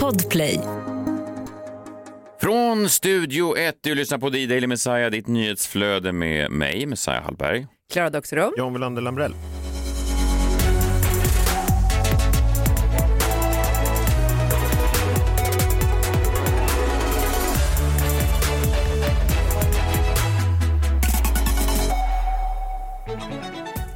Podplay. Från Studio 1, du lyssnar på D-Daily Messiah, ditt nyhetsflöde med mig, Messiah Hallberg. Klara Doxerow. John Wilander Lambrell.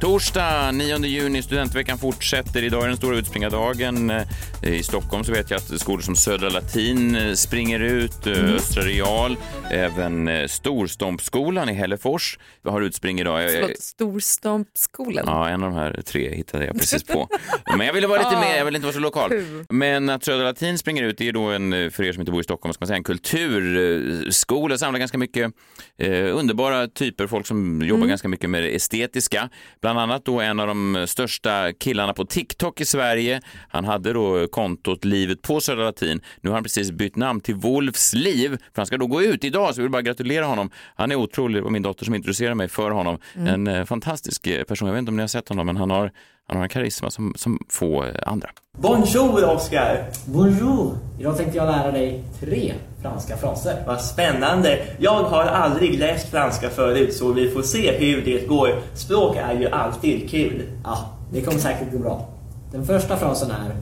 Torsdag 9 juni, studentveckan fortsätter. Idag är den stora utspringardagen. Eh, I Stockholm så vet jag att skolor som Södra Latin eh, springer ut, eh, Mm. Östra Real, även Storstompskolan i Hällefors har utspring idag. Förlåt, Storstompskolan. Ja, en av de här tre hittade jag precis på. Men jag ville vara lite mer, jag vill inte vara så lokal. Men att Södra Latin springer ut, det är då en, för er som inte bor i Stockholm, ska man säga, en kulturskola, samlar ganska mycket eh, underbara typer, folk som jobbar ganska mycket med det estetiska. Bland annat då en av de största killarna på TikTok i Sverige. Han hade då kontot Livet på Södra Latin. Nu har han precis bytt namn till Wolfs liv, för han ska då gå ut idag, så jag vill bara gratulera honom. Han är otrolig, det var min dotter som introducerade mig för honom. En eh, fantastisk eh, person, jag vet inte om ni har sett honom, men han har, han har en karisma som, som få eh, andra. Bonjour Oscar! Bonjour! Idag tänkte jag lära dig tre franska fraser. Vad spännande! Jag har aldrig läst franska förut så vi får se hur det går. Språk är ju alltid kul. Ja, det kommer säkert gå bra. Den första frasen är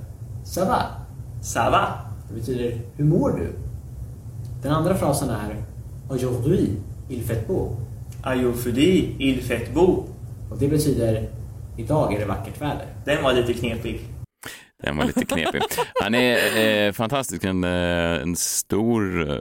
Ça va? Ça va? Det betyder Hur mår du? Den andra frasen är Aujourd'hui, il fait beau. Aujourd'hui, il fait beau. Och det betyder Idag är det vackert väder. Den var lite knepig. Den var lite knepig. Han är eh, fantastisk, en, eh, en stor eh,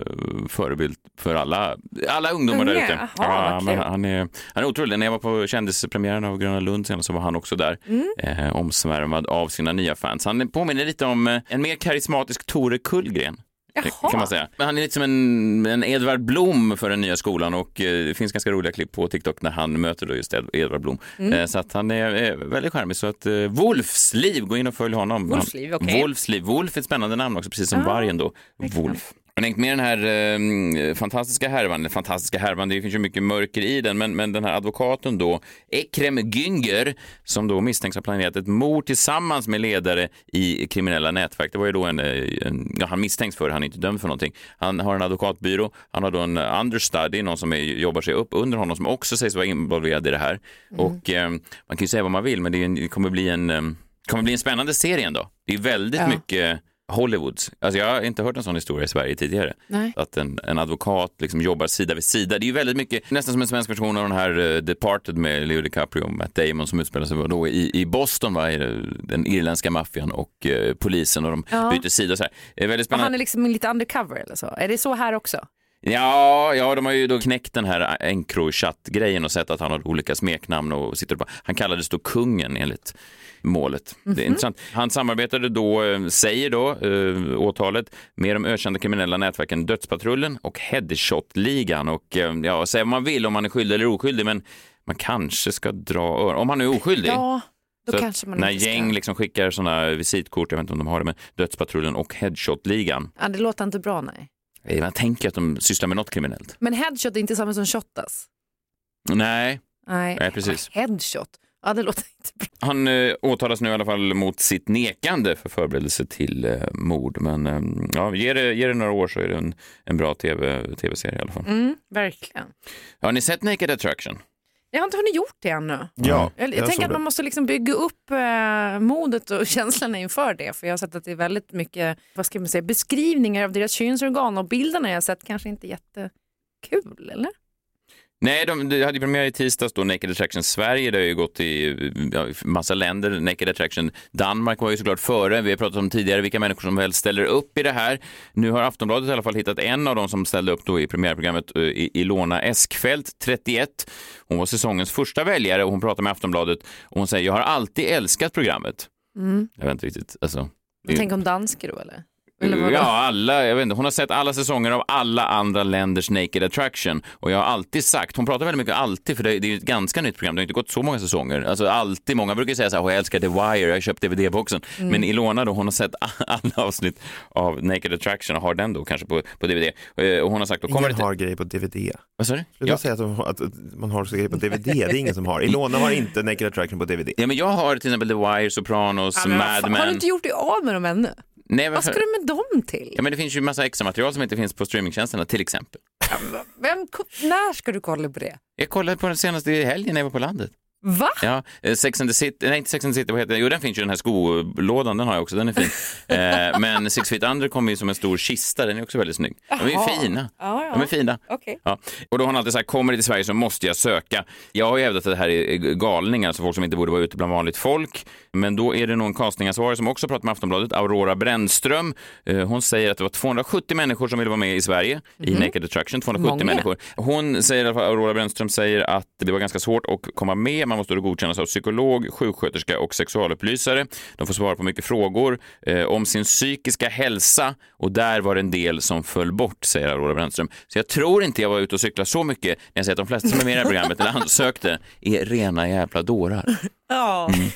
förebild för alla, alla ungdomar där Unga? ute. Vad men kul. han, är, han är otrolig. När jag var på kändispremiären av Gröna Lund senast så var han också där, Mm. eh, omsvärmad av sina nya fans. Han påminner lite om eh, en mer karismatisk Tore Kullgren. Jaha. Kan man säga. Men han är lite som en, en Edvard Blom för den nya skolan och eh, det finns ganska roliga klipp på TikTok när han möter då just Ed, Edvard Blom. Mm. Eh, så att han är eh, väldigt charmig. Så att eh, Wolfs liv, gå in och följ honom. Wolfs liv, okej. Liv. Wolf är ett spännande namn också, precis som Ja, vargen då. verkligen. Wolf. Har hängt med den här eh, fantastiska härvan, eller fantastiska härvan, det finns ju mycket mörker i den, men, men den här advokaten då, Ekrem Günger, som då misstänks ha planerat ett mord tillsammans med ledare i kriminella nätverk. Det var ju då en, eh, en ja, han misstänks för, han är inte dömd för någonting. Han har en advokatbyrå, han har då en understudy, någon som är, jobbar sig upp under honom som också sägs vara involverad i det här. Och eh, man kan ju säga vad man vill, men det, är det kommer bli en, eh, kommer bli en spännande serie ändå. Det är väldigt Ja. mycket Hollywoods. Alltså jag har inte hört en sån historia i Sverige tidigare. Nej. Att en, en advokat liksom jobbar sida vid sida. Det är ju väldigt mycket, nästan som en svensk version av den här eh, Departed med Leo DiCaprio och Matt Damon som utspelar sig då i, i Boston, va, den irländska maffian och eh, polisen och de Ja. byter sida och så här. Det är väldigt Och spännande. han är liksom lite undercover eller så. Är det så här också? Ja, ja, de har ju då knäckt den här Encrochat-grejen och sett att han har olika smeknamn och sitter på. Han kallades då kungen enligt målet. Det är intressant. Han samarbetade då, eh, säger då eh, åtalet, med de ökända kriminella nätverken Dödspatrullen och Headshot-ligan. Och eh, ja, säga vad man vill om man är skyldig eller oskyldig, men man kanske ska dra öron. Om han är oskyldig. Ja, då kanske man när gäng liksom skickar sådana visitkort, jag vet inte om de har det, men Dödspatrullen och Headshot-ligan. Ja, det låter inte bra, nej. Eh, Man tänker att de sysslar med något kriminellt. Men headshot är inte samma som shotas. Nej, Nej, Nej, precis. Headshot. Ja, det låter inte bra. Han eh, åtalas nu i alla fall mot sitt nekande för förberedelse till eh, mord. Men eh, ja, ge, det, ge det några år så är det en, en bra TV, tv-serie i alla fall. Mm, verkligen. Har ni sett Naked Attraction? Jag har inte hunnit gjort det ännu. Ja, Jag, jag jag tänker att det. man måste liksom bygga upp eh, modet och känslorna inför det. För jag har sett att det är väldigt mycket vad ska man säga, beskrivningar av deras könsorgan och bilderna jag har sett kanske inte jättekul, eller? Nej, de, de hade ju premiär i tisdags då, Naked Attraction Sverige. Det har ju gått i ja, massa länder. Naked Attraction Danmark var ju såklart före. Vi har pratat om tidigare vilka människor som väl ställer upp i det här. Nu har Aftonbladet i alla fall hittat en av dem som ställde upp då i premiärprogrammet, eh, I- Ilona Eskfält, 31. Hon var säsongens första väljare och hon pratar med Aftonbladet och hon säger jag har alltid älskat programmet. Jag vet inte riktigt, alltså. Tänk om dansker då, eller? Eller vadå? Ja, alla, jag vet inte, hon har sett alla säsonger av alla andra länders Naked Attraction och jag har alltid sagt, hon pratar väldigt mycket alltid för det, det är ju ett ganska nytt program, det har inte gått så många säsonger. Alltså alltid, många brukar säga så här, "Åh, jag älskar The Wire, jag har köpt DVD-boxen. Mm. Men Ilona då, hon har sett alla avsnitt av Naked Attraction och har den då kanske på, på DVD. Eh, Och hon har sagt, då kommer Ingen det har grejer på DVD. Vad sa du? Sluta Ja. säga att, de, att, man har grejer på DVD, det är ingen som har. Ilona har inte Naked Attraction på DVD. ja, men jag har till exempel The Wire, Sopranos, Ja, men Mad fan, Har du Men. inte gjort dig av med dem ännu? Nej, Vad ska du med dem till? Ja, men det finns ju massa extra material som inte finns på streamingtjänsterna till exempel. Vem, när ska du kolla på det? Jag kollade på den senaste i helgen när jag var på landet. Va? Ja, eh, Sex and the City, nej inte Sex and the City, vad heter det? Jo den finns ju den här skolådan, den har jag också, den är fin. eh, men Six Feet Under kommer ju som en stor kista, den är också väldigt snygg. De är ju fina. Ja, ja. De är fina. Okej. Ja. Och då har hon alltid sagt, kommer det till Sverige så måste jag söka. Jag har ju hävdat att det här är galningar, alltså folk som inte borde vara ute bland vanligt folk. Men då är det någon castingansvarig som också pratar med Aftonbladet, Aurora Brännström. Eh, Hon säger att det var 270 människor som ville vara med i Sverige i Naked Attraction. 270 Många. människor. Hon säger, Aurora Brännström säger att det var ganska svårt att komma med. Man måste då godkännas av psykolog, sjuksköterska och sexualupplysare. De får svara på mycket frågor eh, om sin psykiska hälsa och där var det en del som föll bort, säger Aurora Brännström. Så jag tror inte jag var ute och cyklade så mycket när jag säger att de flesta som är med i det här programmet eller ansökte är rena jävla dårar. Ja. Mm.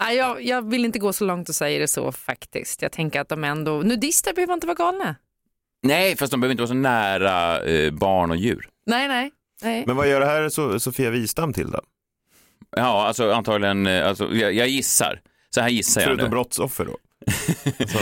Nej, jag, jag vill inte gå så långt och säga det så faktiskt. Jag tänker att de ändå, nudister behöver inte vara galna. Nej, fast de behöver inte vara så nära eh, barn och djur. Nej, nej. nej. Men vad gör det här so Sofia Wistam till då? Ja, alltså antagligen, eh, alltså, jag, jag gissar. Så här gissar jag Förutom nu. brottsoffer då?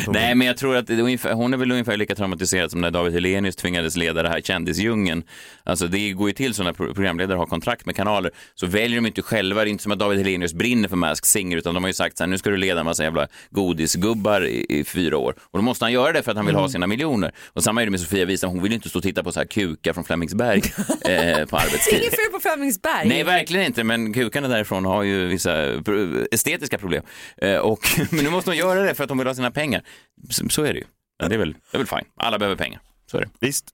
Hon- Nej, men jag tror att ungefär, hon är väl ungefär lika traumatiserad som när David Hellenius tvingades leda det här kändisdjungeln. Alltså det går ju till så när pro- programledare har kontrakt med kanaler så väljer de inte själva, det är inte som att David Hellenius brinner för Masked Singer utan de har ju sagt så här, nu ska du leda en massa jävla godisgubbar i, i fyra år. Och då måste han göra det för att han vill ha sina miljoner. Och samma är det med Sofia Wistam, hon vill ju inte stå och titta på så här kukar från Flemingsberg eh, på arbetstid. Inget fel på Flemingsberg. Nej, verkligen inte, men kukarna därifrån har ju vissa estetiska problem. Eh, och, men nu måste de göra det för att de vill ha sina pengar. Så, så är det ju. Ja, det, är väl, det är väl fine. Alla behöver pengar. Så är det. Visst,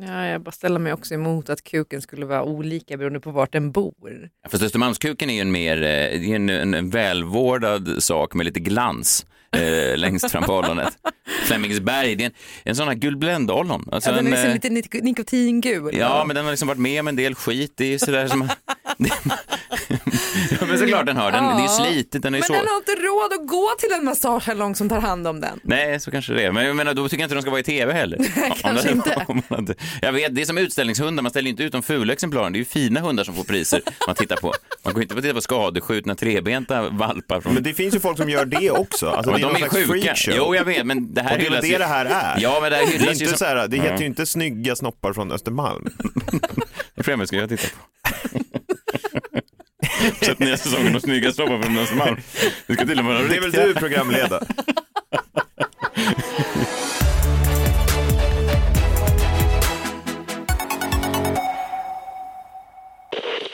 Ja, jag bara ställer mig också emot att kuken skulle vara olika beroende på vart den bor. Ja, Fast Östermalmskuken är ju en mer eh, det är en, en, en välvårdad sak med lite glans eh, längst fram på ollonet. Flemingsberg, det är en, en sån här guldbländ-ollon. Alltså Ja, den en, är liksom eh, lite nik- nikotingul. Ja, men den har liksom varit med om en del skit. Det är ju sådär som... ja, men såklart den har. Den, Det är ju slitet, den är ju Men så... den har inte råd att gå till en massagesalong som tar hand om den. Nej, så kanske det är. Men jag menar, då tycker jag inte de ska vara i tv heller. Om kanske det- inte. om man inte- Jag vet, det är som utställningshundar, man ställer inte ut de fula exemplaren. Det är ju fina hundar som får priser man tittar på. Man går inte på titta på skadeskjutna trebenta valpar från... men det finns ju folk som gör det också. Alltså, Men det är de är sjuka. Jo, jag vet, men det här Och det är väl hyllas det ju- det här är. Ja, men det här Det, är hyllas ju inte som... så här, det heter ju inte snygga snoppar från Östermalm. Det ska jag titta på. Sätt nya säsongen och snygga stoppar från Östermalm. Det ska till och med vara Det är väl du programledare?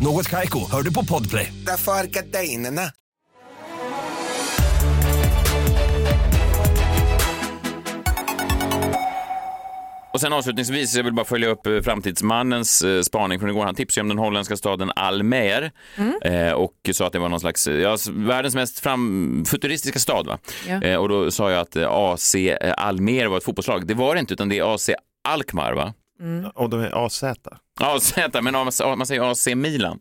Något Kaiko, hör du på Podplay. Därför är gardinerna. Och sen avslutningsvis, jag vill bara följa upp eh, Framtidsmannens eh, spaning från igår. Han tipsade om den holländska staden Almer eh, och sa att det var någon slags, ja, världens mest fram, futuristiska stad. Va? Ja. Eh, och då sa jag att AC Almer var ett fotbollslag. Det var det inte, utan det är AC Alkmaar. Va? Och de är AZ. AZ, men man säger AC Milan.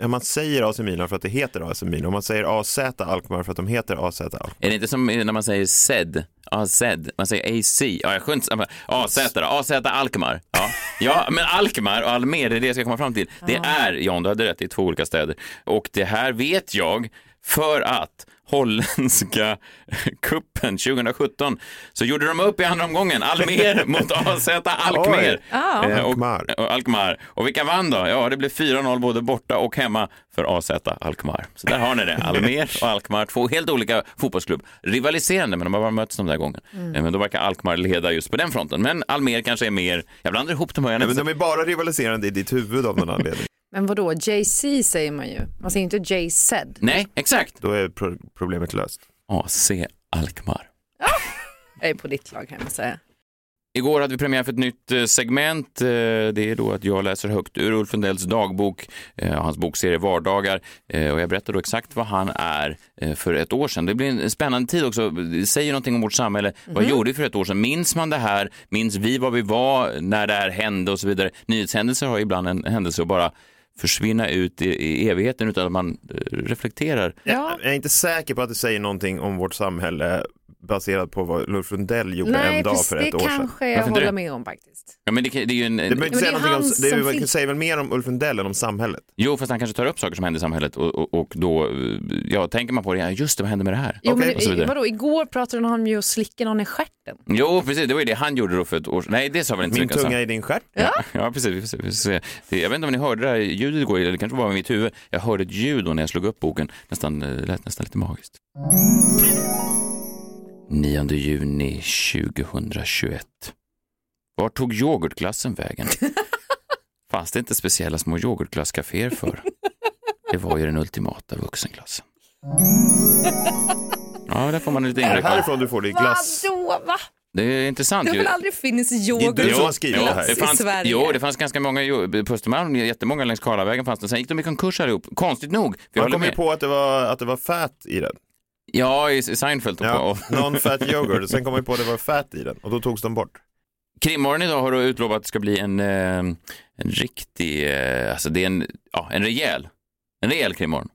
Ja, man säger AC Milan för att det heter AC Milan. Och man säger AZ Alkmaar för att de heter AZ Alkmaar. Är det inte som när man säger SED? AZ, man säger AC, ja, jag skönt, AZ då, AZ Alkmaar. Ja. ja, men Alkmaar och Almer, det är det jag ska komma fram till. Det är, Jan, du hade rätt, det är två olika städer. Och det här vet jag för att holländska kuppen 2017 så gjorde de upp i andra omgången, Almer mot AZ Alkmaar. Ja. Eh, och, och Alkmaar. Och vilka vann då? Ja, det blev 4-0 både borta och hemma för AZ Alkmaar. Så där har ni det. Almer och Alkmaar, två helt olika fotbollsklubb. Rivaliserande, men de har bara mötts de där gången. Eh, Men då verkar Alkmaar leda just på den fronten. Men Almer kanske är mer, jag blandar ihop dem. här. Nej, men de är bara rivaliserande i ditt huvud av någon anledning. Men vadå, JC säger man ju. Man säger inte JZ. Nej, exakt. Då är pro- problemet löst. AC Alkmaar. Jag är på ditt lag kan jag säga. Igår hade vi premiär för ett nytt eh, segment. Eh, Det är då att jag läser högt ur Ulf Lundells dagbok, eh, hans bokserie Vardagar. Och jag berättar då exakt vad han är för ett år sedan. Det blir en spännande tid också. Det säger någonting om vårt samhälle. Vad gjorde vi för ett år sedan? Minns man det här? Minns vi vad vi var när det här hände och så vidare? Nyhetshändelser har ibland en händelse att bara försvinna ut i, i evigheten utan att man eh, reflekterar. Ja. Jag är inte säker på att det säger någonting om vårt samhälle baserat på vad Ulf Lundell gjorde Nej, en dag precis, för det ett år sedan. kanske jag Varför inte håller det? med om faktiskt. Ja, men det, det är ju en, Det behöver inte Men säga det är någonting om, det är- säger väl mer om Ulf Lundell än om samhället. Jo, fast han kanske tar upp saker som händer i samhället och, och, och då, ja, tänker man på det, ja, just det, vad hände med det här? Jo, Okej, men och så det, vadå, igår pratade han om ju att slicka någon i stjärten. Jo, precis, det var ju det han gjorde då för ett år sedan. Nej, det sa väl inte Min tunga sa. i din stjärt. Ja, ja, precis. Vi får se, vi får se. Det, jag vet inte om ni hörde det här ljudet igår, eller det kanske var i mitt huvud. Jag hörde ett ljud då när jag slog upp boken, nästan, eh, det lät nästan lite magiskt. 9 juni 2021. Var tog yoghurtglassen vägen? Fanns det inte speciella små yoghurtglasscaféer för? Det var ju den ultimata vuxenglassen. Ja, där får man lite Är det inblick. härifrån du får det i glass? Vadå, va? Det är intressant Det har ju. väl aldrig funnits Det är yoghurt? du som har skrivit det här. det fanns, i Sverige. Jo, det fanns ganska många jo- på Östermalm, jättemånga längs Karlavägen fanns det. Sen gick de i konkurs allihop, konstigt nog. För jag Man håller kom ju med. på att det var, att det var fat i den. Ja, i Seinfeld. Ja, non-fat yoghurt. Sen kom ju på att det var fat i den och då togs de bort. Krimmorgon idag har då utlovat att det ska bli en, eh, en riktig, eh, alltså det är en, ja, en rejäl, en rejäl krimmorgon.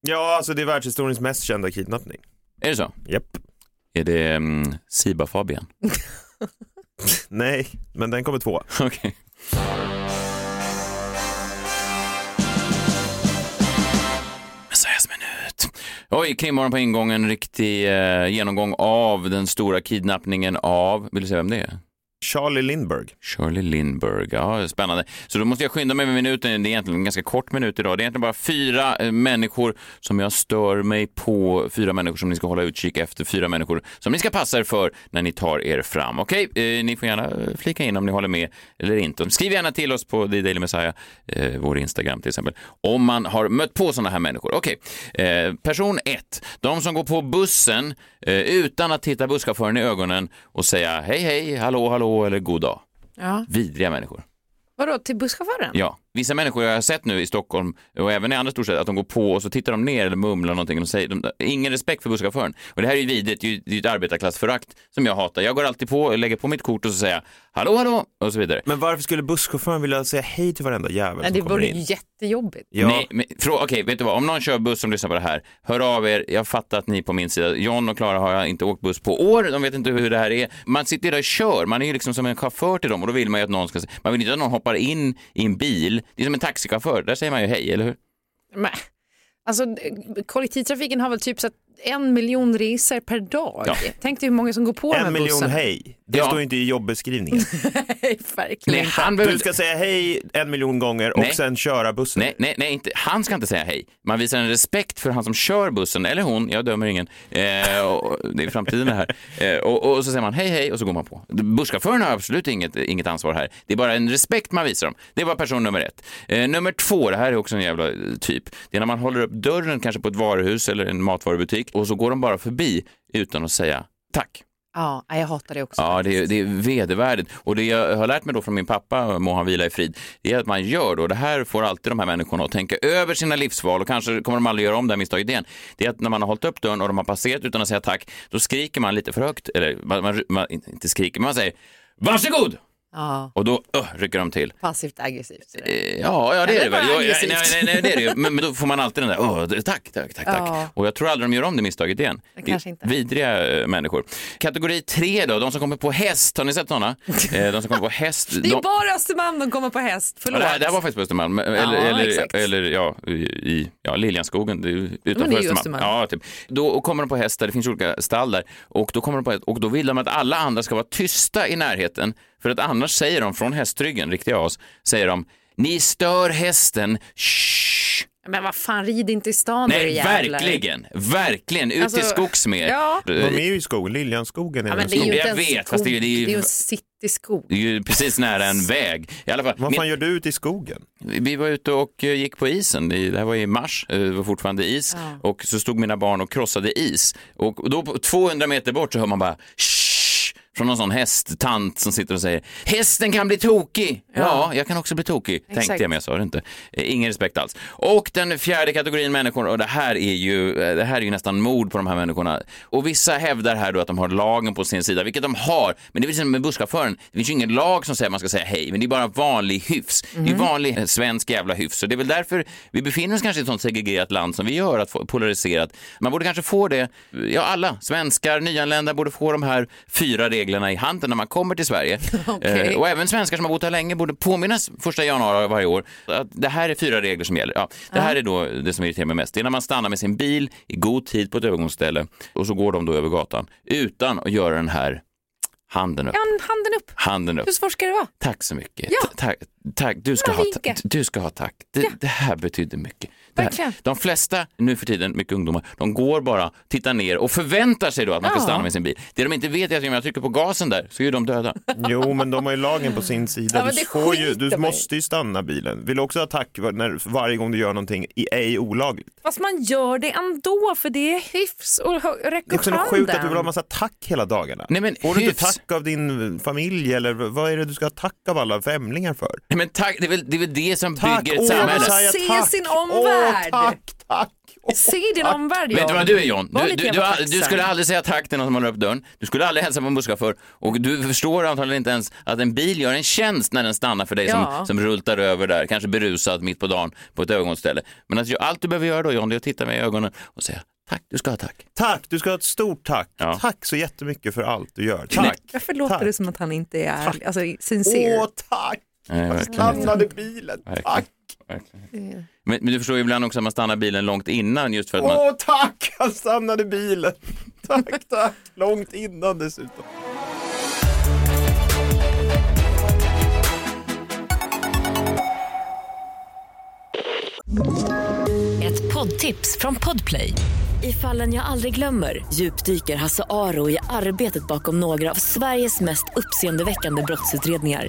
Ja, alltså det är världshistoriens mest kända kidnappning. Är det så? Japp. Är det um, Siba Fabian? Nej, men den kommer två. Okej. Messiahs minut. Oj, krimmorgon på ingången, riktig eh, genomgång av den stora kidnappningen av, vill du säga vem det är? Charlie Lindbergh. Charlie Lindberg, ja spännande. Så då måste jag skynda mig med minuten, det är egentligen en ganska kort minut idag. Det är egentligen bara fyra eh, människor som jag stör mig på, fyra människor som ni ska hålla utkik efter, fyra människor som ni ska passa er för när ni tar er fram. Okej, eh, ni får gärna eh, flika in om ni håller med eller inte. Skriv gärna till oss på The Daily Messiah, eh, vår Instagram till exempel, om man har mött på sådana här människor. Okej, eh, person ett, de som går på bussen eh, utan att titta busschauffören i ögonen och säga hej hej, hallå hallå eller god dag. Ja. Vidriga människor. Vadå, till busschauffören? Ja, vissa människor jag har sett nu i Stockholm och även i andra storstäder att de går på och så tittar de ner eller mumlar någonting och säger de, ingen respekt för busschauffören. Och det här är ju vidrigt, det är ju ett arbetarklassförakt som jag hatar. Jag går alltid på, lägger på mitt kort och så säger jag hallå hallå och så vidare. Men varför skulle busschauffören vilja säga hej till varenda jävel Nej, som det kommer vore in? ju jättejobbigt. Ja, Nej, men, frå, okej, vet du vad? Om någon kör buss som lyssnar på det här, hör av er. Jag fattar att ni är på min sida. John och Klara har jag inte åkt buss på år. De vet inte hur det här är. Man sitter där och kör. Man är ju liksom som en chaufför till dem och då vill man ju att någon ska... Man vill inte att någon hoppar in i en bil. Det är som en taxichaufför. Där säger man ju hej, eller hur? Men, alltså, kollektivtrafiken har väl typ så att en miljon resor per dag. Ja. Tänk dig hur många som går på de här en miljon bussarna. hej. Det Ja. står inte i jobbeskrivningen. Nej, verkligen Nej, han behöver Du ska säga hej en miljon gånger och Nej. sen köra bussen. Nej, nej, nej inte. han ska inte säga hej. Man visar en respekt för han som kör bussen, eller hon, jag dömer ingen. Eh, och, det är framtiden det här. Eh, och, och så säger man hej, hej och så går man på. Busschauffören har absolut inget, inget ansvar här. Det är bara en respekt man visar dem. Det var person nummer ett. Eh, nummer två, det här är också en jävla eh, typ. Det är när man håller upp dörren kanske på ett varuhus eller en matvarubutik och så går de bara förbi utan att säga tack. Ja, jag hatar det också. Ja, det är, det är vedervärdigt. Och det jag har lärt mig då från min pappa, må han vila i frid, det är att man gör då, det här får alltid de här människorna att tänka över sina livsval och kanske kommer de aldrig göra om det här misstaget igen. Det är att när man har hållit upp dörren och de har passerat utan att säga tack, då skriker man lite för högt, eller man, man, man inte skriker, men man säger varsågod! Ja, Och då öh, rycker de till. passivt aggressivt. Eh, Ja, ja det är Eller det väl. bara Ja, nej, nej, nej, det är det ju. Men, men då får man alltid den där, åh, det- tack, tack, tack, tack. Ja. Och jag tror aldrig de gör om det misstaget igen. Det kanske inte. Vidriga eh, människor. Kategori tre då, de som kommer på häst. Har ni sett sådana? Eh, de som kommer på häst. Det är de... bara Östermalm de kommer på häst. Ja, Förlåt. det, här, det här var faktiskt på Östermalm, eller, eller, exakt. eller ja, i, i ja, Liljanskogen, det är ju utanför ju Östermalm. Östermalm. Ja, typ. Då kommer de på hästar, det finns olika stall där, och då, kommer de på häst, och då vill de att alla andra ska vara tysta i närheten, för att annars säger de från hästryggen, riktiga as, säger de, ni stör hästen, shh. Men vad fan, rid inte i stan Nej, verkligen, verkligen, ut Alltså, i skogs med ja. De är ju i skogen, Liljanskogen är Ja, en men det är ju Jag en vet, skog. fast det är ju- det är ju- det är ju en cityskog. Det är ju precis nära en väg. I alla fall, Vad min- fan gör du ute i skogen? Vi var ute och eh, gick på isen. Det här var i mars. eh, Det var fortfarande is. Ja. Och så stod mina barn och krossade is. Och då på 200 meter bort så hör man bara Shh! Från någon sån hästtant som sitter och säger hästen kan bli tokig. Ja, Ja. jag kan också bli tokig, tänkte Exakt. jag men jag sa det inte. Eh, Ingen respekt alls. Och den fjärde kategorin människor, och det här är ju, eh, det här är ju nästan mord på de här människorna. Och vissa hävdar här då att de har lagen på sin sida, vilket de har. Men det är som med busschauffören, det finns ju ingen lag som säger att man ska säga hej, men det är bara vanlig hyfs. Det är ju vanlig svensk jävla hyfs. Så det är väl därför vi befinner oss kanske i ett sånt segregerat land som vi gör, att polariserat. Man borde kanske få det, ja alla, svenskar, nyanlända borde få de här fyra reglerna i handen när man kommer till Sverige. Eh, och även svenskar som har bott här länge borde påminnas första januari varje år att det här är fyra regler som gäller. Ja, det här är då det som irriterar mig mest. Det är när man stannar med sin bil i god tid på ett övergångsställe och så går de då över gatan utan att göra den här handen upp. Ja, handen upp. Handen upp. Hur svårt ska det vara? Tack så mycket. Ja. Ta- Tack. Du, ska ha, du ska ha tack. Det, Ja. det här betyder mycket. Det här. De flesta nu för tiden, mycket ungdomar, de går bara, tittar ner och förväntar sig då att man ska Ja. stanna med sin bil. Det de inte vet är att om jag trycker på gasen där så är de döda. Jo, men de har ju lagen på sin sida. Ja, du, ju, du måste ju stanna bilen. Vill du också ha tack när, varje gång du gör någonting i ej olagligt? Fast man gör det ändå för det är hyfs och hö- Det är handen. sjukt att du vill ha massa tack hela dagarna. Nej, men Får du inte hyfs. tack av din familj eller vad är det du ska ha tack av alla främlingar för? Nej, men tack, det är väl det, är väl det som Tack, bygger ett åh, samhälle. Messiah, Se tack. sin Åh, omvärld. tack, tack. Åh, Se din tack. omvärld Vet du vad du är John? Var Du, lite du, du, jävla du tacksam. skulle aldrig säga tack till någon som håller upp dörren. Du skulle aldrig hälsa på en busschaufför och du förstår antagligen inte ens att en bil gör en tjänst när den stannar för dig Ja. som, som rultar över där, kanske berusad mitt på dagen på ett övergångsställe. Men att, allt du behöver göra då John, det är att titta mig i ögonen och säga tack, du ska ha tack. Tack, du ska ha ett stort tack. Ja. Tack så jättemycket för allt du gör. Tack. Varför låter Tack. det som att han inte är ärlig, alltså sincere? Åh, tack. Nej, Jag verkligen. stannade bilen. Verkligen. Tack. Verkligen. Men, men du förstår ju ibland också att man stannar bilen långt innan just för att man... Åh, tack. Han stannade bilen. Tack, tack. Långt innan dessutom. Ett poddtips från Podplay. I fallen jag aldrig glömmer djupdyker Hasse Aro i arbetet bakom några av Sveriges mest uppseendeväckande brottsutredningar.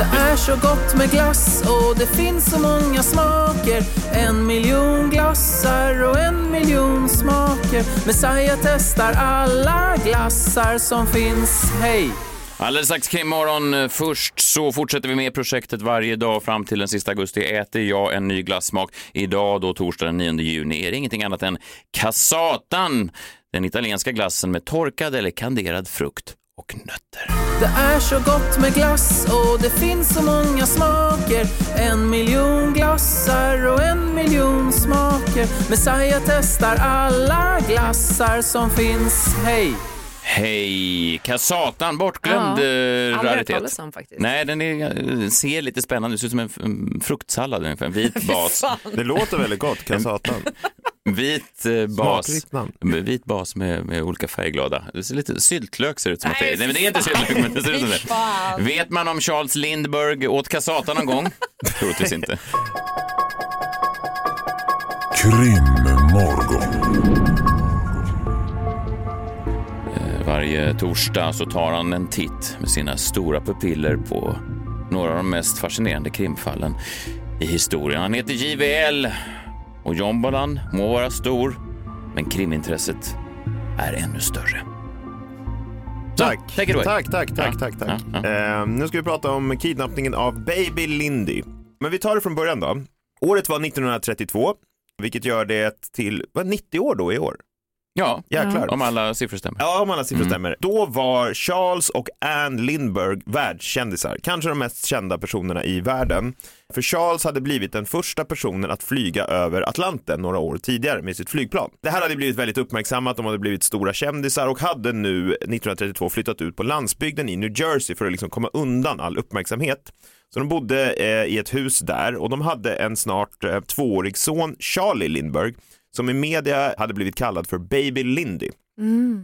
Det är så gott med glass och det finns så många smaker En miljon glassar och en miljon smaker Messiah testar alla glassar som finns, hej! Alldeles strax krimmorgon. Först så fortsätter vi med projektet varje dag fram till den sista augusti. Äter jag en ny glassmak. Idag då torsdag den 9 juni är det ingenting annat än Cassatan. Den italienska glassen med torkad eller kanderad frukt och nötter. Det är så gott med glass och det finns så många smaker En miljon glassar och en miljon smaker Messiah testar alla glassar som finns, hej! Hej! Cassatan, bortglömd Ja, aldrig hört raritet. om faktiskt. Nej, den är, ser lite spännande ut. Ser ut som en, en fruktsallad ungefär. En vit bas. Det låter väldigt gott, Cassatan. Vit eh, bas. Vit bas med, med olika färgglada. Det ser lite syltlök ser ut som att det är. Nej, men det är inte syltlök, men det ser ut som det. Vet man om Charles Lindbergh åt Cassata någon gång? Troligtvis inte. Krimmorgon. Varje torsdag så tar han en titt med sina stora pupiller på några av de mest fascinerande krimfallen i historien. Han heter JVL och Jombalan må vara stor, men krimintresset är ännu större. Så, Tack. take it away. tack, tack, tack, Ja, tack, tack. ja, Eh, nu ska vi prata om kidnappningen av Baby Lindy. Men vi tar det från början då. Året var 1932, vilket gör det till vad, 90 år då i år. Ja, Jäklar. om alla siffror stämmer. Ja, om alla siffror Mm. stämmer. Då var Charles och Anne Lindbergh världskändisar, kanske de mest kända personerna i världen. För Charles hade blivit den första personen att flyga över Atlanten några år tidigare med sitt flygplan. Det här hade blivit väldigt uppmärksammat, de hade blivit stora kändisar och hade nu 1932 flyttat ut på landsbygden i New Jersey för att liksom komma undan all uppmärksamhet. Så de bodde eh, i ett hus där och de hade en snart eh, tvåårig son, Charlie Lindbergh, som i media hade blivit kallad för Baby Lindy.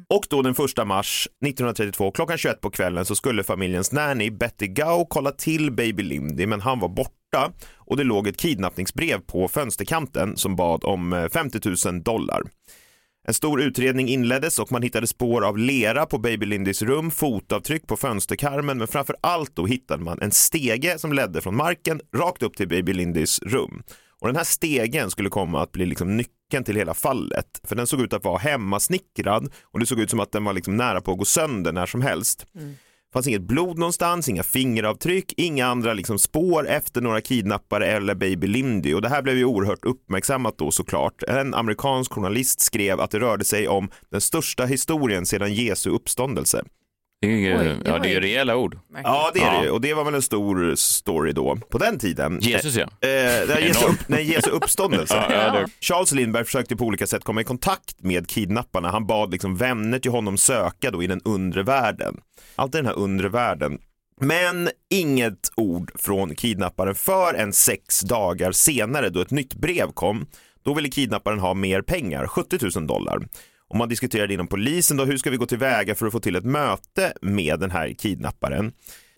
Och då den 1 mars 1932 klockan 21 på kvällen så skulle familjens nanny Betty Gao kolla till baby Lindy men han var borta och det låg ett kidnappningsbrev på fönsterkanten som bad om eh, 50 000 dollar. En stor utredning inleddes och man hittade spår av lera på baby Lindys rum, fotavtryck på fönsterkarmen men framför allt då hittade man en stege som ledde från marken rakt upp till baby Lindys rum. Och den här stegen skulle komma att bli liksom nyckeln till hela fallet. För den såg ut att vara hemmasnickrad och det såg ut som att den var liksom nära på att gå sönder när som helst. Det fanns inget blod någonstans, inga fingeravtryck, inga andra liksom spår efter några kidnappare eller baby Lindy. Och det här blev ju oerhört uppmärksammat då såklart. En amerikansk journalist skrev att det rörde sig om den största historien sedan Jesu uppståndelse. Det är ju, Oj, det ja, det är ju rejäla ord. Ja, det är Ja. det ju. och det var väl en stor story då på den tiden. Jesus ja. Eh, det är Jesu, upp, nej, Jesu uppståndelse. Ja, ja, det- Charles Lindbergh försökte på olika sätt komma i kontakt med kidnapparna. Han bad liksom vänner till honom söka då i den undre världen. Alltid den här undre världen. Men inget ord från kidnapparen förrän sex dagar senare då ett nytt brev kom. Då ville kidnapparen ha mer pengar, 70 000 dollar. Och man diskuterade inom polisen då, hur ska vi gå tillväga för att få till ett möte med den här kidnapparen?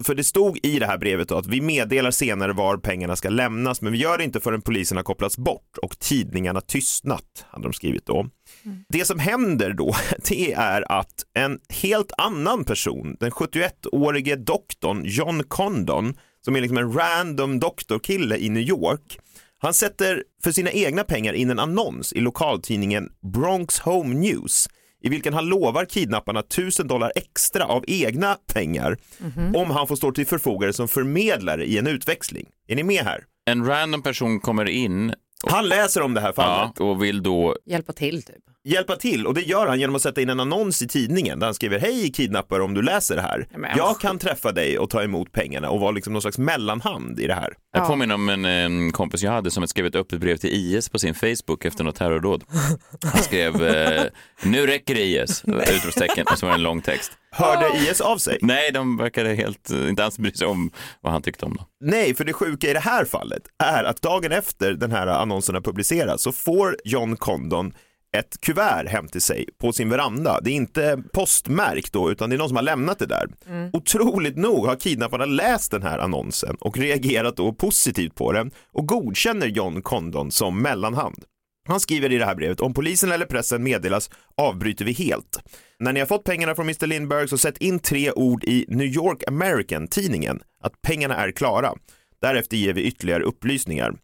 För det stod i det här brevet då att vi meddelar senare var pengarna ska lämnas, men vi gör det inte förrän polisen har kopplats bort och tidningarna tystnat, hade de skrivit då. Det som händer då, det är att en helt annan person, den 71-årige doktorn John Condon, som är liksom en random doktorkille i New York, han sätter för sina egna pengar in en annons i lokaltidningen Bronx Home News i vilken han lovar kidnapparna 1000 dollar extra av egna pengar om han får stå till förfogande som förmedlare i en utväxling. Är ni med här? En random person kommer in Han läser om det här fallet. ja, och vill då Hjälpa till typ. Hjälpa till och det gör han genom att sätta in en annons i tidningen där han skriver hej kidnappare om du läser det här. men- Jag kan träffa dig och ta emot pengarna och vara liksom någon slags mellanhand i det här. Jag påminner om en, en kompis jag hade som skrev ett öppet brev till IS på sin Facebook efter något terrordåd. Han skrev eh, nu räcker det IS, utropstecken, och så var det en lång text. Hörde IS av sig? Nej, de verkade helt, inte alls bry sig om vad han tyckte om dem. Nej, för det sjuka i det här fallet är att dagen efter den här annonsen har publicerats så får John Condon ett kuvert hem till sig på sin veranda. Det är inte postmärkt då, utan det är någon som har lämnat det där. Otroligt nog har kidnapparna läst den här annonsen och reagerat då positivt på den och godkänner John Condon som mellanhand. Han skriver i det här brevet, om polisen eller pressen meddelas avbryter vi helt. När ni har fått pengarna från Mr Lindbergh så sätt in tre ord i New York American, tidningen, att pengarna är klara. Därefter ger vi ytterligare upplysningar.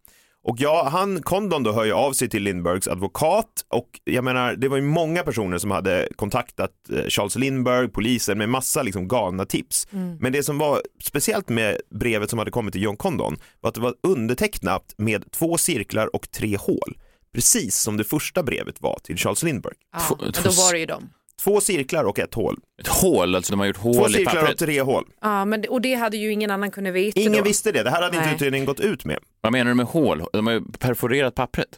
Och ja, han, Condon då hör ju av sig till Lindberghs advokat och jag menar, det var ju många personer som hade kontaktat eh, Charles Lindbergh, polisen med massa liksom galna tips. Men det som var speciellt med brevet som hade kommit till John Condon var att det var undertecknat med två cirklar och tre hål. Precis som det första brevet var till Charles Lindbergh. Ja, men då var det ju dem. Två cirklar och ett hål. Ett hål, alltså de har gjort Två hål i cirklar och pappret. tre hål. Ja, men, det- och det hade ju ingen annan kunnat veta Ingen då. visste det, det här hade inte Nej. utredningen gått ut med. Vad menar du med hål? De har ju perforerat pappret.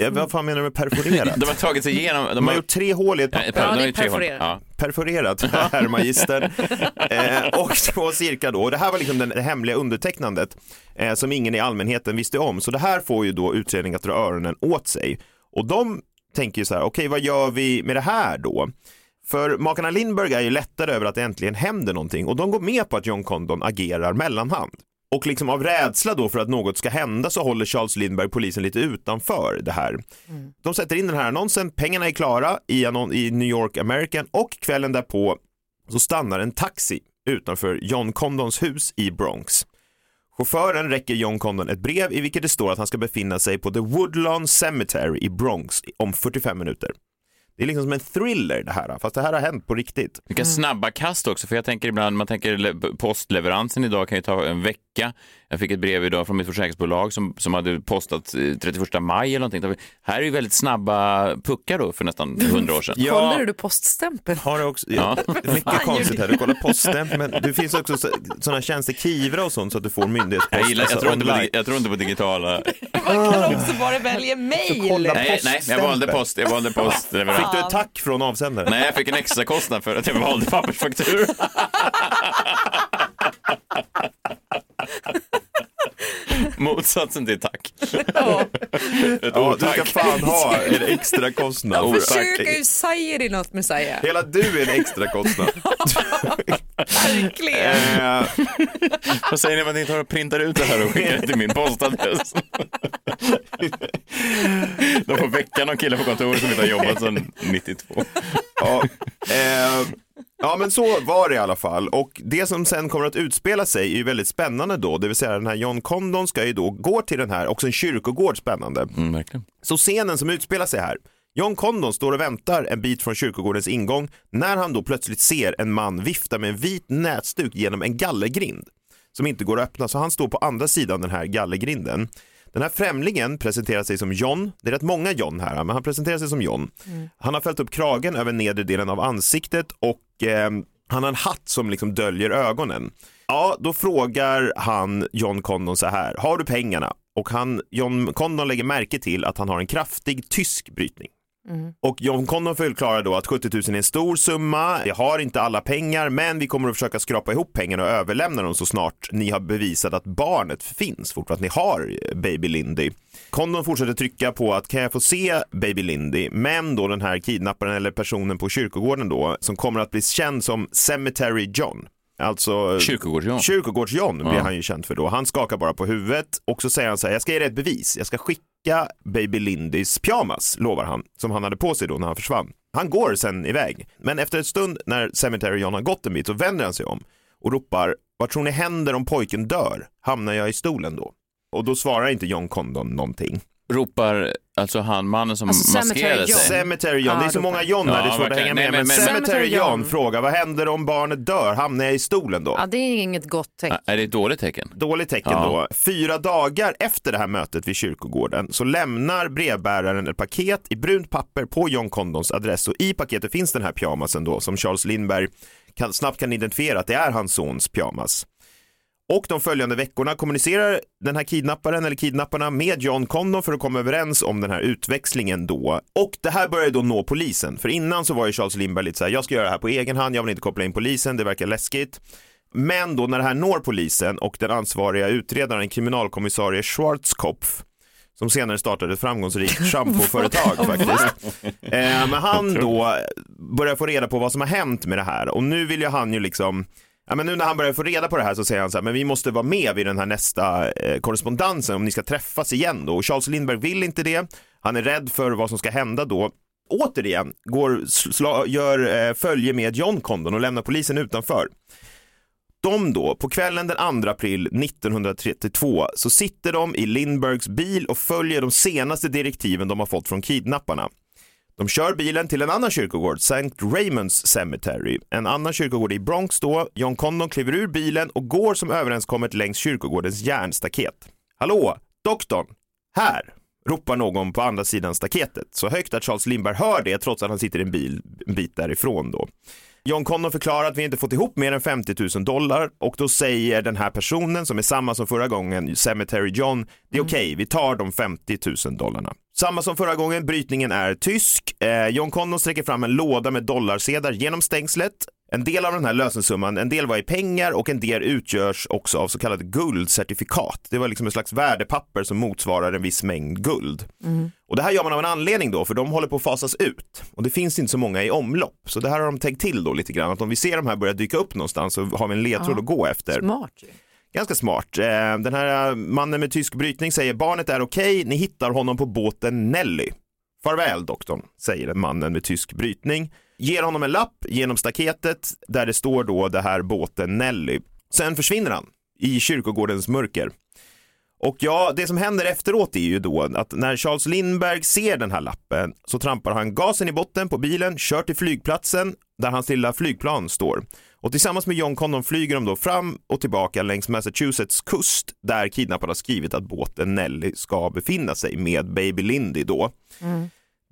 Ja, vad fan menar du med perforerat? De har tagit sig igenom, de De har gjort tre hål i ett papper. Ja, de det har är ju tre hål. perforerat. Ja. perforerat, herr magister. eh, och två cirklar då. Och det här var liksom den- det hemliga undertecknandet eh, som ingen i allmänheten visste om. Så det här får ju då utredningen att dra öronen åt sig. Och de tänker ju så här, okej vad gör vi med det här då? För makarna Lindbergh är ju lättade över att det äntligen händer någonting och de går med på att John Condon agerar mellanhand. Och liksom av rädsla då för att något ska hända så håller Charles Lindbergh polisen lite utanför det här. De sätter in den här annonsen, pengarna är klara i, i New York American och kvällen därpå så stannar en taxi utanför John Condons hus i Bronx. Chauffören räcker John Condon ett brev i vilket det står att han ska befinna sig på The Woodlawn Cemetery i Bronx om 45 minuter. Det är liksom som en thriller det här, fast det här har hänt på riktigt. Vilka snabba kast också, för jag tänker ibland, man tänker le- postleveransen idag kan ju ta en vecka. Jag fick ett brev idag från mitt försäkringsbolag som, som hade postat eh, 31 maj eller någonting. Här är ju väldigt snabba puckar då för nästan 100 år sedan. Kollar du poststämpel? Har du också, Ja. mycket konstigt här, du kollar poststämpel, men det finns också sådana tjänster, Kivra och sånt så att du får myndighetspost. Jag, gillar, jag, alltså tror inte på, jag tror inte på digitala. Man kan också bara välja kolla Nej, nej, jag valde post. Jag valde postleverans. Fick du ett tack från avsändaren? Nej, jag fick en extra kostnad för att jag valde pappersfakturor. Motsatsen till tack. Ja, du ska fan ha en extra kostnad. Jag för försöker ju säga det något med säga. Hela du är en extra kostnad. Verkligen. Eh, Vad säger ni om att ni tar och printar ut det här och skickar det till min postadress? De får väcka någon kille på kontoret som inte har jobbat sedan 92. ja, eh, ja, men så var det i alla fall. Och det som sen kommer att utspela sig är ju väldigt spännande då. Det vill säga den här John Condon ska ju då gå till den här, också en kyrkogård spännande. Mm, verkligen. Så scenen som utspelar sig här. John Condon står och väntar en bit från kyrkogårdens ingång när han då plötsligt ser en man vifta med en vit nätsduk genom en gallergrind som inte går att öppna. Så han står på andra sidan den här gallergrinden. Den här främlingen presenterar sig som John. Det är rätt många John här, men han presenterar sig som John. Han har fällt upp kragen över nedre delen av ansiktet och eh, han har en hatt som liksom döljer ögonen. Ja, då frågar han John Condon så här, har du pengarna? Och han, John Condon lägger märke till att han har en kraftig tysk brytning. Mm. Och John Condon förklarar då att 70 000 är en stor summa, jag har inte alla pengar, men vi kommer att försöka skrapa ihop pengarna och överlämna dem så snart ni har bevisat att barnet finns, fortfarande att ni har eh, baby Lindy. Condon fortsätter trycka på att kan jag få se baby Lindy, men då den här kidnapparen eller personen på kyrkogården då, som kommer att bli känd som Cemetery John. Alltså Kyrkogårds-John. Kyrkogårds-John blir Ja. han ju känd för då. Han skakar bara på huvudet och så säger han så här, jag ska ge dig ett bevis. Jag ska skicka baby Lindys pyjamas, lovar han, som han hade på sig då när han försvann. Han går sen iväg, men efter en stund när Cemetery John har gått en bit så vänder han sig om och ropar, vad tror ni händer om pojken dör? Hamnar jag i stolen då? Och då svarar inte John Condon någonting. Ropar alltså han mannen som Alltså, maskerade John. sig? Cemetery John, det är så många John här, Ja, det är svårt att hänga med. Nej, Men, men- Cemetery Cemetery John John. frågar, vad händer om barnet dör? Hamnar jag i stolen då? Ja, det är inget gott tecken. Är det ett dåligt tecken? Dåligt tecken Ja. då. Fyra dagar efter det här mötet vid kyrkogården så lämnar brevbäraren ett paket i brunt papper på John Condons adress och i paketet finns den här pyjamasen då som Charles Lindberg kan, snabbt kan identifiera att det är hans sons pyjamas. Och de följande veckorna kommunicerar den här kidnapparen eller kidnapparna med John Condon för att komma överens om den här utväxlingen då. Och det här börjar då nå polisen, för innan så var ju Charles Lindberg lite så här, jag ska göra det här på egen hand, jag vill inte koppla in polisen, det verkar läskigt. Men då när det här når polisen och den ansvariga utredaren kriminalkommissarie Schwarzkopf som senare startade ett framgångsrikt schampoföretag faktiskt. Eh, men han då börjar få reda på vad som har hänt med det här och nu vill ju han ju liksom Ja, men nu när han börjar få reda på det här så säger han så här, men vi måste vara med vid den här nästa eh, korrespondensen om ni ska träffas igen då. Och Charles Lindberg vill inte det. Han är rädd för vad som ska hända då. Återigen går, sla, gör eh, följe med John Condon och lämnar polisen utanför. De då, på kvällen den 2 april 1932 så sitter de i Lindbergs bil och följer de senaste direktiven de har fått från kidnapparna. De kör bilen till en annan kyrkogård, St. Raymonds Cemetery, en annan kyrkogård i Bronx då. John Condon kliver ur bilen och går som överenskommet längs kyrkogårdens järnstaket. Hallå, doktorn! Här! ropar någon på andra sidan staketet, så högt att Charles Lindberg hör det trots att han sitter i en bil en bit därifrån då. John Condon förklarar att vi inte fått ihop mer än 50 000 dollar och då säger den här personen som är samma som förra gången, Cemetery John, det är okej, vi tar de 50 000 dollarna. Samma som förra gången, brytningen är tysk. Eh, John Condon sträcker fram en låda med dollarsedlar genom stängslet. En del av den här lösensumman, en del var i pengar och en del utgörs också av så kallade guldcertifikat. Det var liksom ett slags värdepapper som motsvarar en viss mängd guld. Och det här gör man av en anledning då, för de håller på att fasas ut. Och det finns inte så många i omlopp. Så det här har de tänkt till då lite grann, att om vi ser de här börja dyka upp någonstans så har vi en ledtråd Ja. att gå efter. Smart. Ganska smart. Eh, Den här mannen med tysk brytning säger barnet är okej, ni hittar honom på båten Nelly. Farväl doktorn, säger mannen med tysk brytning. Ger honom en lapp genom staketet där det står då det här båten Nelly. Sen försvinner han i kyrkogårdens mörker. Och ja, det som händer efteråt är ju då att när Charles Lindberg ser den här lappen så trampar han gasen i botten på bilen, kör till flygplatsen där hans lilla flygplan står. Och tillsammans med John Condon flyger de då fram och tillbaka längs Massachusetts kust där kidnapparna har skrivit att båten Nelly ska befinna sig med Baby Lindy då.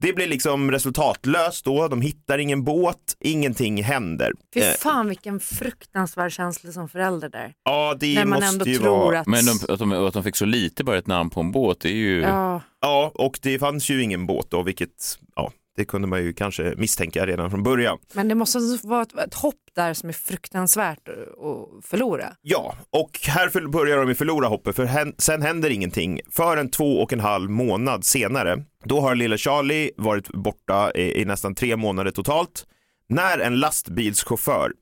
Det blir liksom resultatlöst då, de hittar ingen båt, ingenting händer. Fy Eh, fan vilken fruktansvärd känsla som förälder där. Ja, det När man måste ändå ju tror vara... att- Men de, att, de, att de fick så lite bara ett namn på en båt, det är ju... Ja. Ja, och det fanns ju ingen båt då, vilket, ja, Det kunde man ju kanske misstänka redan från början. Men det måste vara ett, ett hopp där som är fruktansvärt att förlora. Ja, och här börjar de ju förlora hoppet för sen händer ingenting förrän två och en halv månad senare. Då har lille Charlie varit borta i, i nästan tre månader totalt när en lastbilschaufför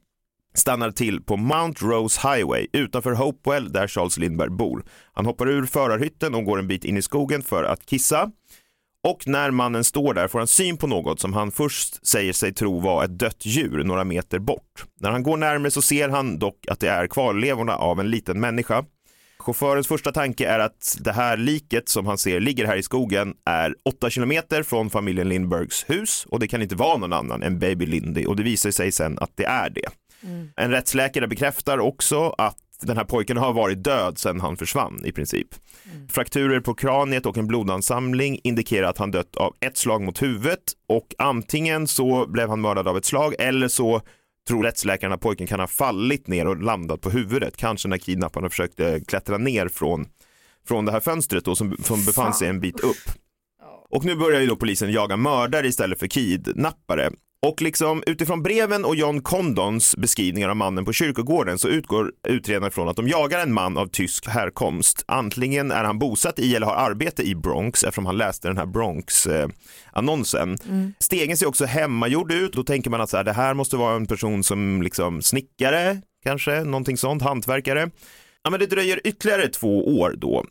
stannar till på Mount Rose Highway utanför Hopewell där Charles Lindberg bor. Han hoppar ur förarhytten och går en bit in i skogen för att kissa. Och när mannen står där får han syn på något som han först säger sig tro var ett dött djur några meter bort. När han går närmare så ser han dock att det är kvarlevorna av en liten människa. Chaufförens första tanke är att det här liket som han ser ligger här i skogen är 8 kilometer från familjen Lindbergs hus och det kan inte vara någon annan än baby Lindy och det visar sig sen att det är det. En rättsläkare bekräftar också att den här pojken har varit död sedan han försvann i princip. Frakturer på kraniet och en blodansamling indikerar att han dött av ett slag mot huvudet och antingen så blev han mördad av ett slag eller så tror rättsläkaren att pojken kan ha fallit ner och landat på huvudet, kanske när kidnapparna försökte klättra ner från, från det här fönstret då, som, som befann sig en bit upp. Och nu börjar ju då polisen jaga mördare istället för kidnappare. Och liksom utifrån breven och John Condons beskrivningar av mannen på kyrkogården så utgår utredarna från att de jagar en man av tysk härkomst. Antingen är han bosatt i eller har arbete i Bronx eftersom han läste den här Bronx-annonsen. Stegen ser också hemmagjord ut. Då tänker man att så här, det här måste vara en person som liksom snickare, kanske, någonting sånt, hantverkare. Ja, men det dröjer ytterligare två år då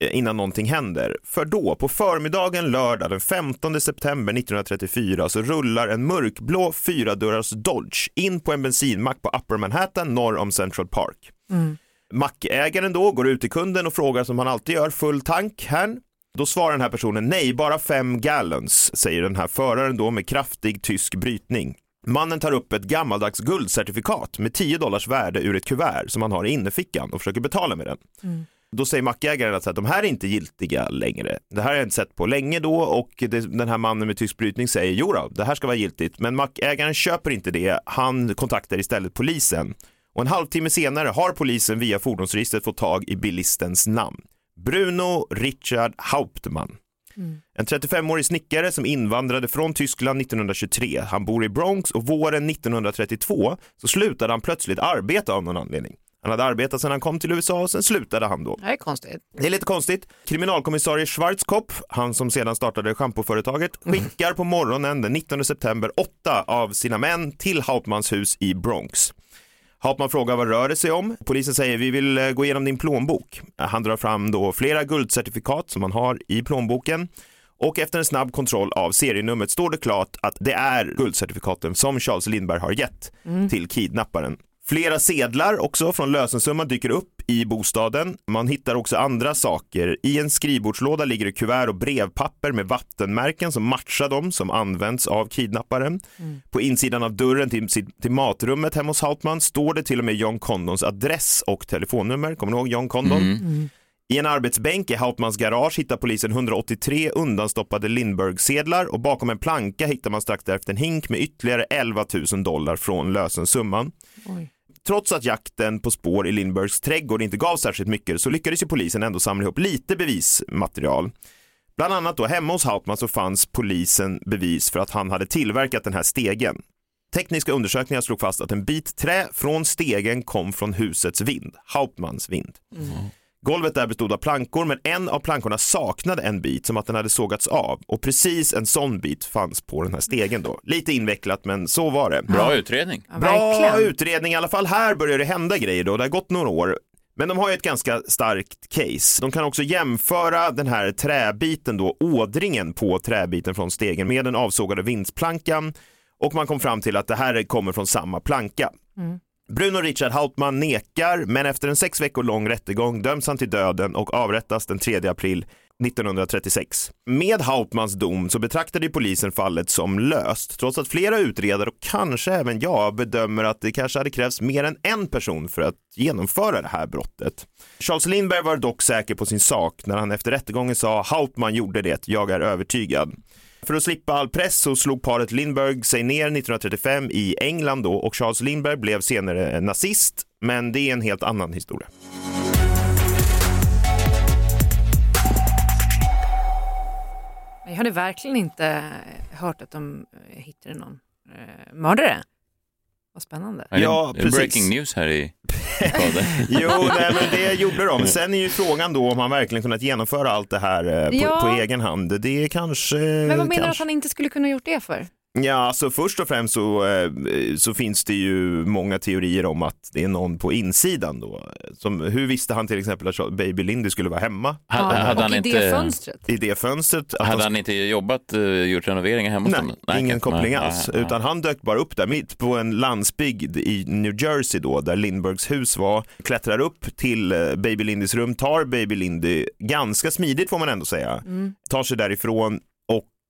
innan någonting händer. För då, på förmiddagen lördag den 15 september 1934 så rullar en mörkblå fyradörrars Dodge in på en bensinmack på Upper Manhattan norr om Central Park. Mackägaren då går ut till kunden och frågar som han alltid gör, full tank här? Då svarar den här personen nej, bara fem gallons, säger den här föraren då med kraftig tysk brytning. Mannen tar upp ett gammaldags guldcertifikat med 10 dollars värde ur ett kuvert som han har i innerfickan och försöker betala med den. Då säger mackägaren att de här är inte giltiga längre. Det här har jag inte sett på länge då och det, den här mannen med tysk brytning säger jo då, det här ska vara giltigt. Men mackägaren köper inte det. Han kontaktar istället polisen. Och en halvtimme senare har polisen via fordonsregistret fått tag i bilistens namn. Bruno Richard Hauptmann. En 35-årig snickare som invandrade från Tyskland 1923. Han bor i Bronx och våren 1932 så slutade han plötsligt arbeta av någon anledning. Han hade arbetat sedan han kom till USA och sen slutade han då. Det är konstigt. Det är lite konstigt. Kriminalkommissarie Schwarzkopf, han som sedan startade schampoföretaget, skickar på morgonen den 19 september åtta av sina män till Hauptmans hus i Bronx. Hauptman frågar vad rör det sig om? Polisen säger vi vill eh, gå igenom din plånbok. Han drar fram då flera guldcertifikat som han har i plånboken och efter en snabb kontroll av serienumret står det klart att det är guldcertifikaten som Charles Lindberg har gett till kidnapparen. Flera sedlar också från lösensumman dyker upp i bostaden. Man hittar också andra saker. I en skrivbordslåda ligger det kuvert och brevpapper med vattenmärken som matchar dem som används av kidnapparen. På insidan av dörren till, till matrummet hemma hos Hauptman står det till och med John Condons adress och telefonnummer. Kommer ni ihåg John Condon? I en arbetsbänk i Hauptmans garage hittar polisen 183 undanstoppade Lindbergh-sedlar och bakom en planka hittar man strax därefter en hink med ytterligare 11 000 dollar från lösensumman. Trots att jakten på spår i Lindbergs trädgård inte gav särskilt mycket så lyckades ju polisen ändå samla ihop lite bevismaterial. Bland annat då hemma hos Hauptman så fanns polisen bevis för att han hade tillverkat den här stegen. Tekniska undersökningar slog fast att en bit trä från stegen kom från husets vind, Hauptmans vind. Mm. Golvet där bestod av plankor men en av plankorna saknade en bit som att den hade sågats av och precis en sån bit fanns på den här stegen då. Lite invecklat men så var det. Bra utredning. Bra utredning i alla fall. Här börjar det hända grejer då. Det har gått några år. Men de har ju ett ganska starkt case. De kan också jämföra den här träbiten då, ådringen på träbiten från stegen med den avsågade vindsplankan och man kom fram till att det här kommer från samma planka. Bruno Richard Hauptmann nekar, men efter en sex veckor lång rättegång döms han till döden och avrättas den 3 april 1936. Med Hauptmans dom så betraktade polisen fallet som löst, trots att flera utredare och kanske även jag bedömer att det kanske hade krävts mer än en person för att genomföra det här brottet. Charles Lindberg var dock säker på sin sak när han efter rättegången sa Hauptmann gjorde det, jag är övertygad. För att slippa all press så slog paret Lindbergh sig ner 1935 i England då och Charles Lindbergh blev senare nazist, men det är en helt annan historia. Jag hade verkligen inte hört att de hittade någon eh, mördare. Vad spännande. Ja, precis. breaking news här i. Jo, nej, men det gjorde de. Sen är ju frågan då om han verkligen kunnat genomföra allt det här eh, på, Ja. på egen hand. Det är kanske... Men vad menar du att han inte skulle kunna gjort det för? Ja, alltså först och främst så, eh, så finns det ju många teorier om att det är någon på insidan då. Som, hur visste han till exempel att Baby Lindy skulle vara hemma? Ja, hade och han i inte- det fönstret. I det fönstret. att Hade han han inte jobbat, eh, gjort renoveringar hemma hos Nej, dem? ingen okej. koppling Nej, alls. nej, nej. Utan han dök bara upp där mitt på en landsbygd i New Jersey då, där Lindbergs hus var. Klättrar upp till eh, Baby Lindys rum, tar Baby Lindy ganska smidigt får man ändå säga. Mm. Tar sig därifrån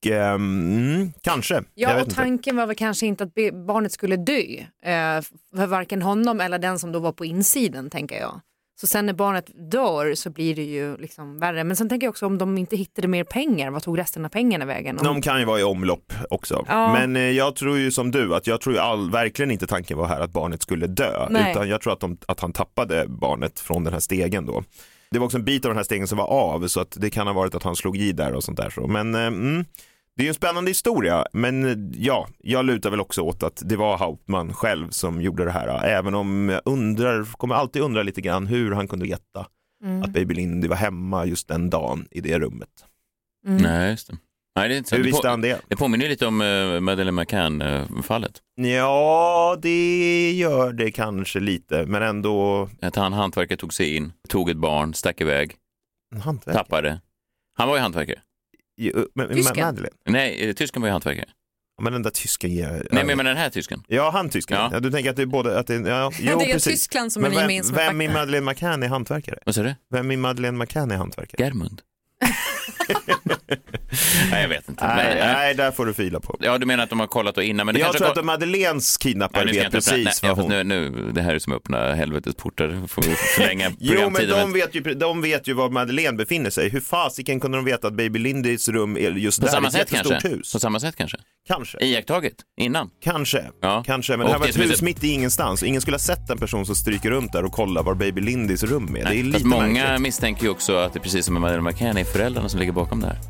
ehm, mm, kanske. Ja, och inte. tanken var väl kanske inte att barnet skulle dö. Eh, för varken honom eller den som då var på insidan, tänker jag. Så sen när barnet dör så blir det ju liksom värre. Men sen tänker jag också om de inte hittade mer pengar, vad tog resten av pengarna vägen? Om... De kan ju vara i omlopp också. Ja. Men eh, jag tror ju som du att jag tror ju all, verkligen inte tanken var här att barnet skulle dö. Nej. Utan jag tror att, de, att han tappade barnet från den här stegen då. Det var också en bit av den här stegen som var av så att det kan ha varit att han slog i där och sånt där. Så. Men eh, mm, det är ju en spännande historia. Men eh, ja, jag lutar väl också åt att det var Hauptmann själv som gjorde det här. Även om jag undrar, kommer alltid undra lite grann hur han kunde veta Mm. att Baby Lindy var hemma just den dagen i det rummet. Mm. Nej, just det. Nej, det är inte. Hur visste han det? Det påminner ju lite om uh, Madeleine McCann-fallet. Ja, det gör det kanske lite, men ändå Att han hantverkare tog sig in, tog ett barn, stack iväg, hantverkare. tappade. Han var ju hantverkare. Jo, Men, men Tysken? Madeleine, Nej, eh, tysken var ju hantverkare. men den där tysken ger... Nej, men den här tysken. Ja, han tysken. Ja. Ja. du tänker att det är både... Att det, ja, jo, det är precis. Tyskland som Men är vem, gemensam vem i. Madeleine McCann är hantverkare? Vad sa du? Vem i Madeleine McCann är hantverkare? Germund? Nej, jag vet inte. Nej, Men, eh, nej, där får du fila på. Ja, du menar att de har kollat och innan, men jag tror att de Madeleines kidnappare Nej, ska vet precis nej, vad ja, hon... nu, nu, det här är som att öppna helvetets portar. Får förlänga Jo, men de vet, ju, de vet ju var Madeleine befinner sig. Hur fasiken kunde de veta att Baby Lindys rum är just På där? samma ett sätt jättestort kanske? hus. På samma sätt kanske? Kanske. Iakttaget innan? Kanske. Ja. Kanske, men Och det här var ett hus mitt i ingenstans. Ingen skulle ha sett en person som stryker runt där och kollar var Baby Lindys rum är. det är Nej, lite Fast många märkligt. misstänker ju också att det är precis som med Madeleine McCann är föräldrarna som ligger bakom det här.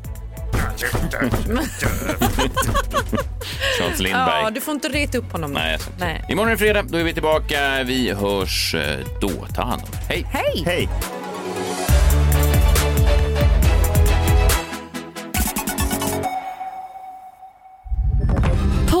Charles Lindberg. Ja, du får inte reta upp honom. Nej, ska inte. Nej. Imorgon är det fredag, då är vi tillbaka. Vi hörs eh, då. Ta hand om er. Hej! Hej! Hej!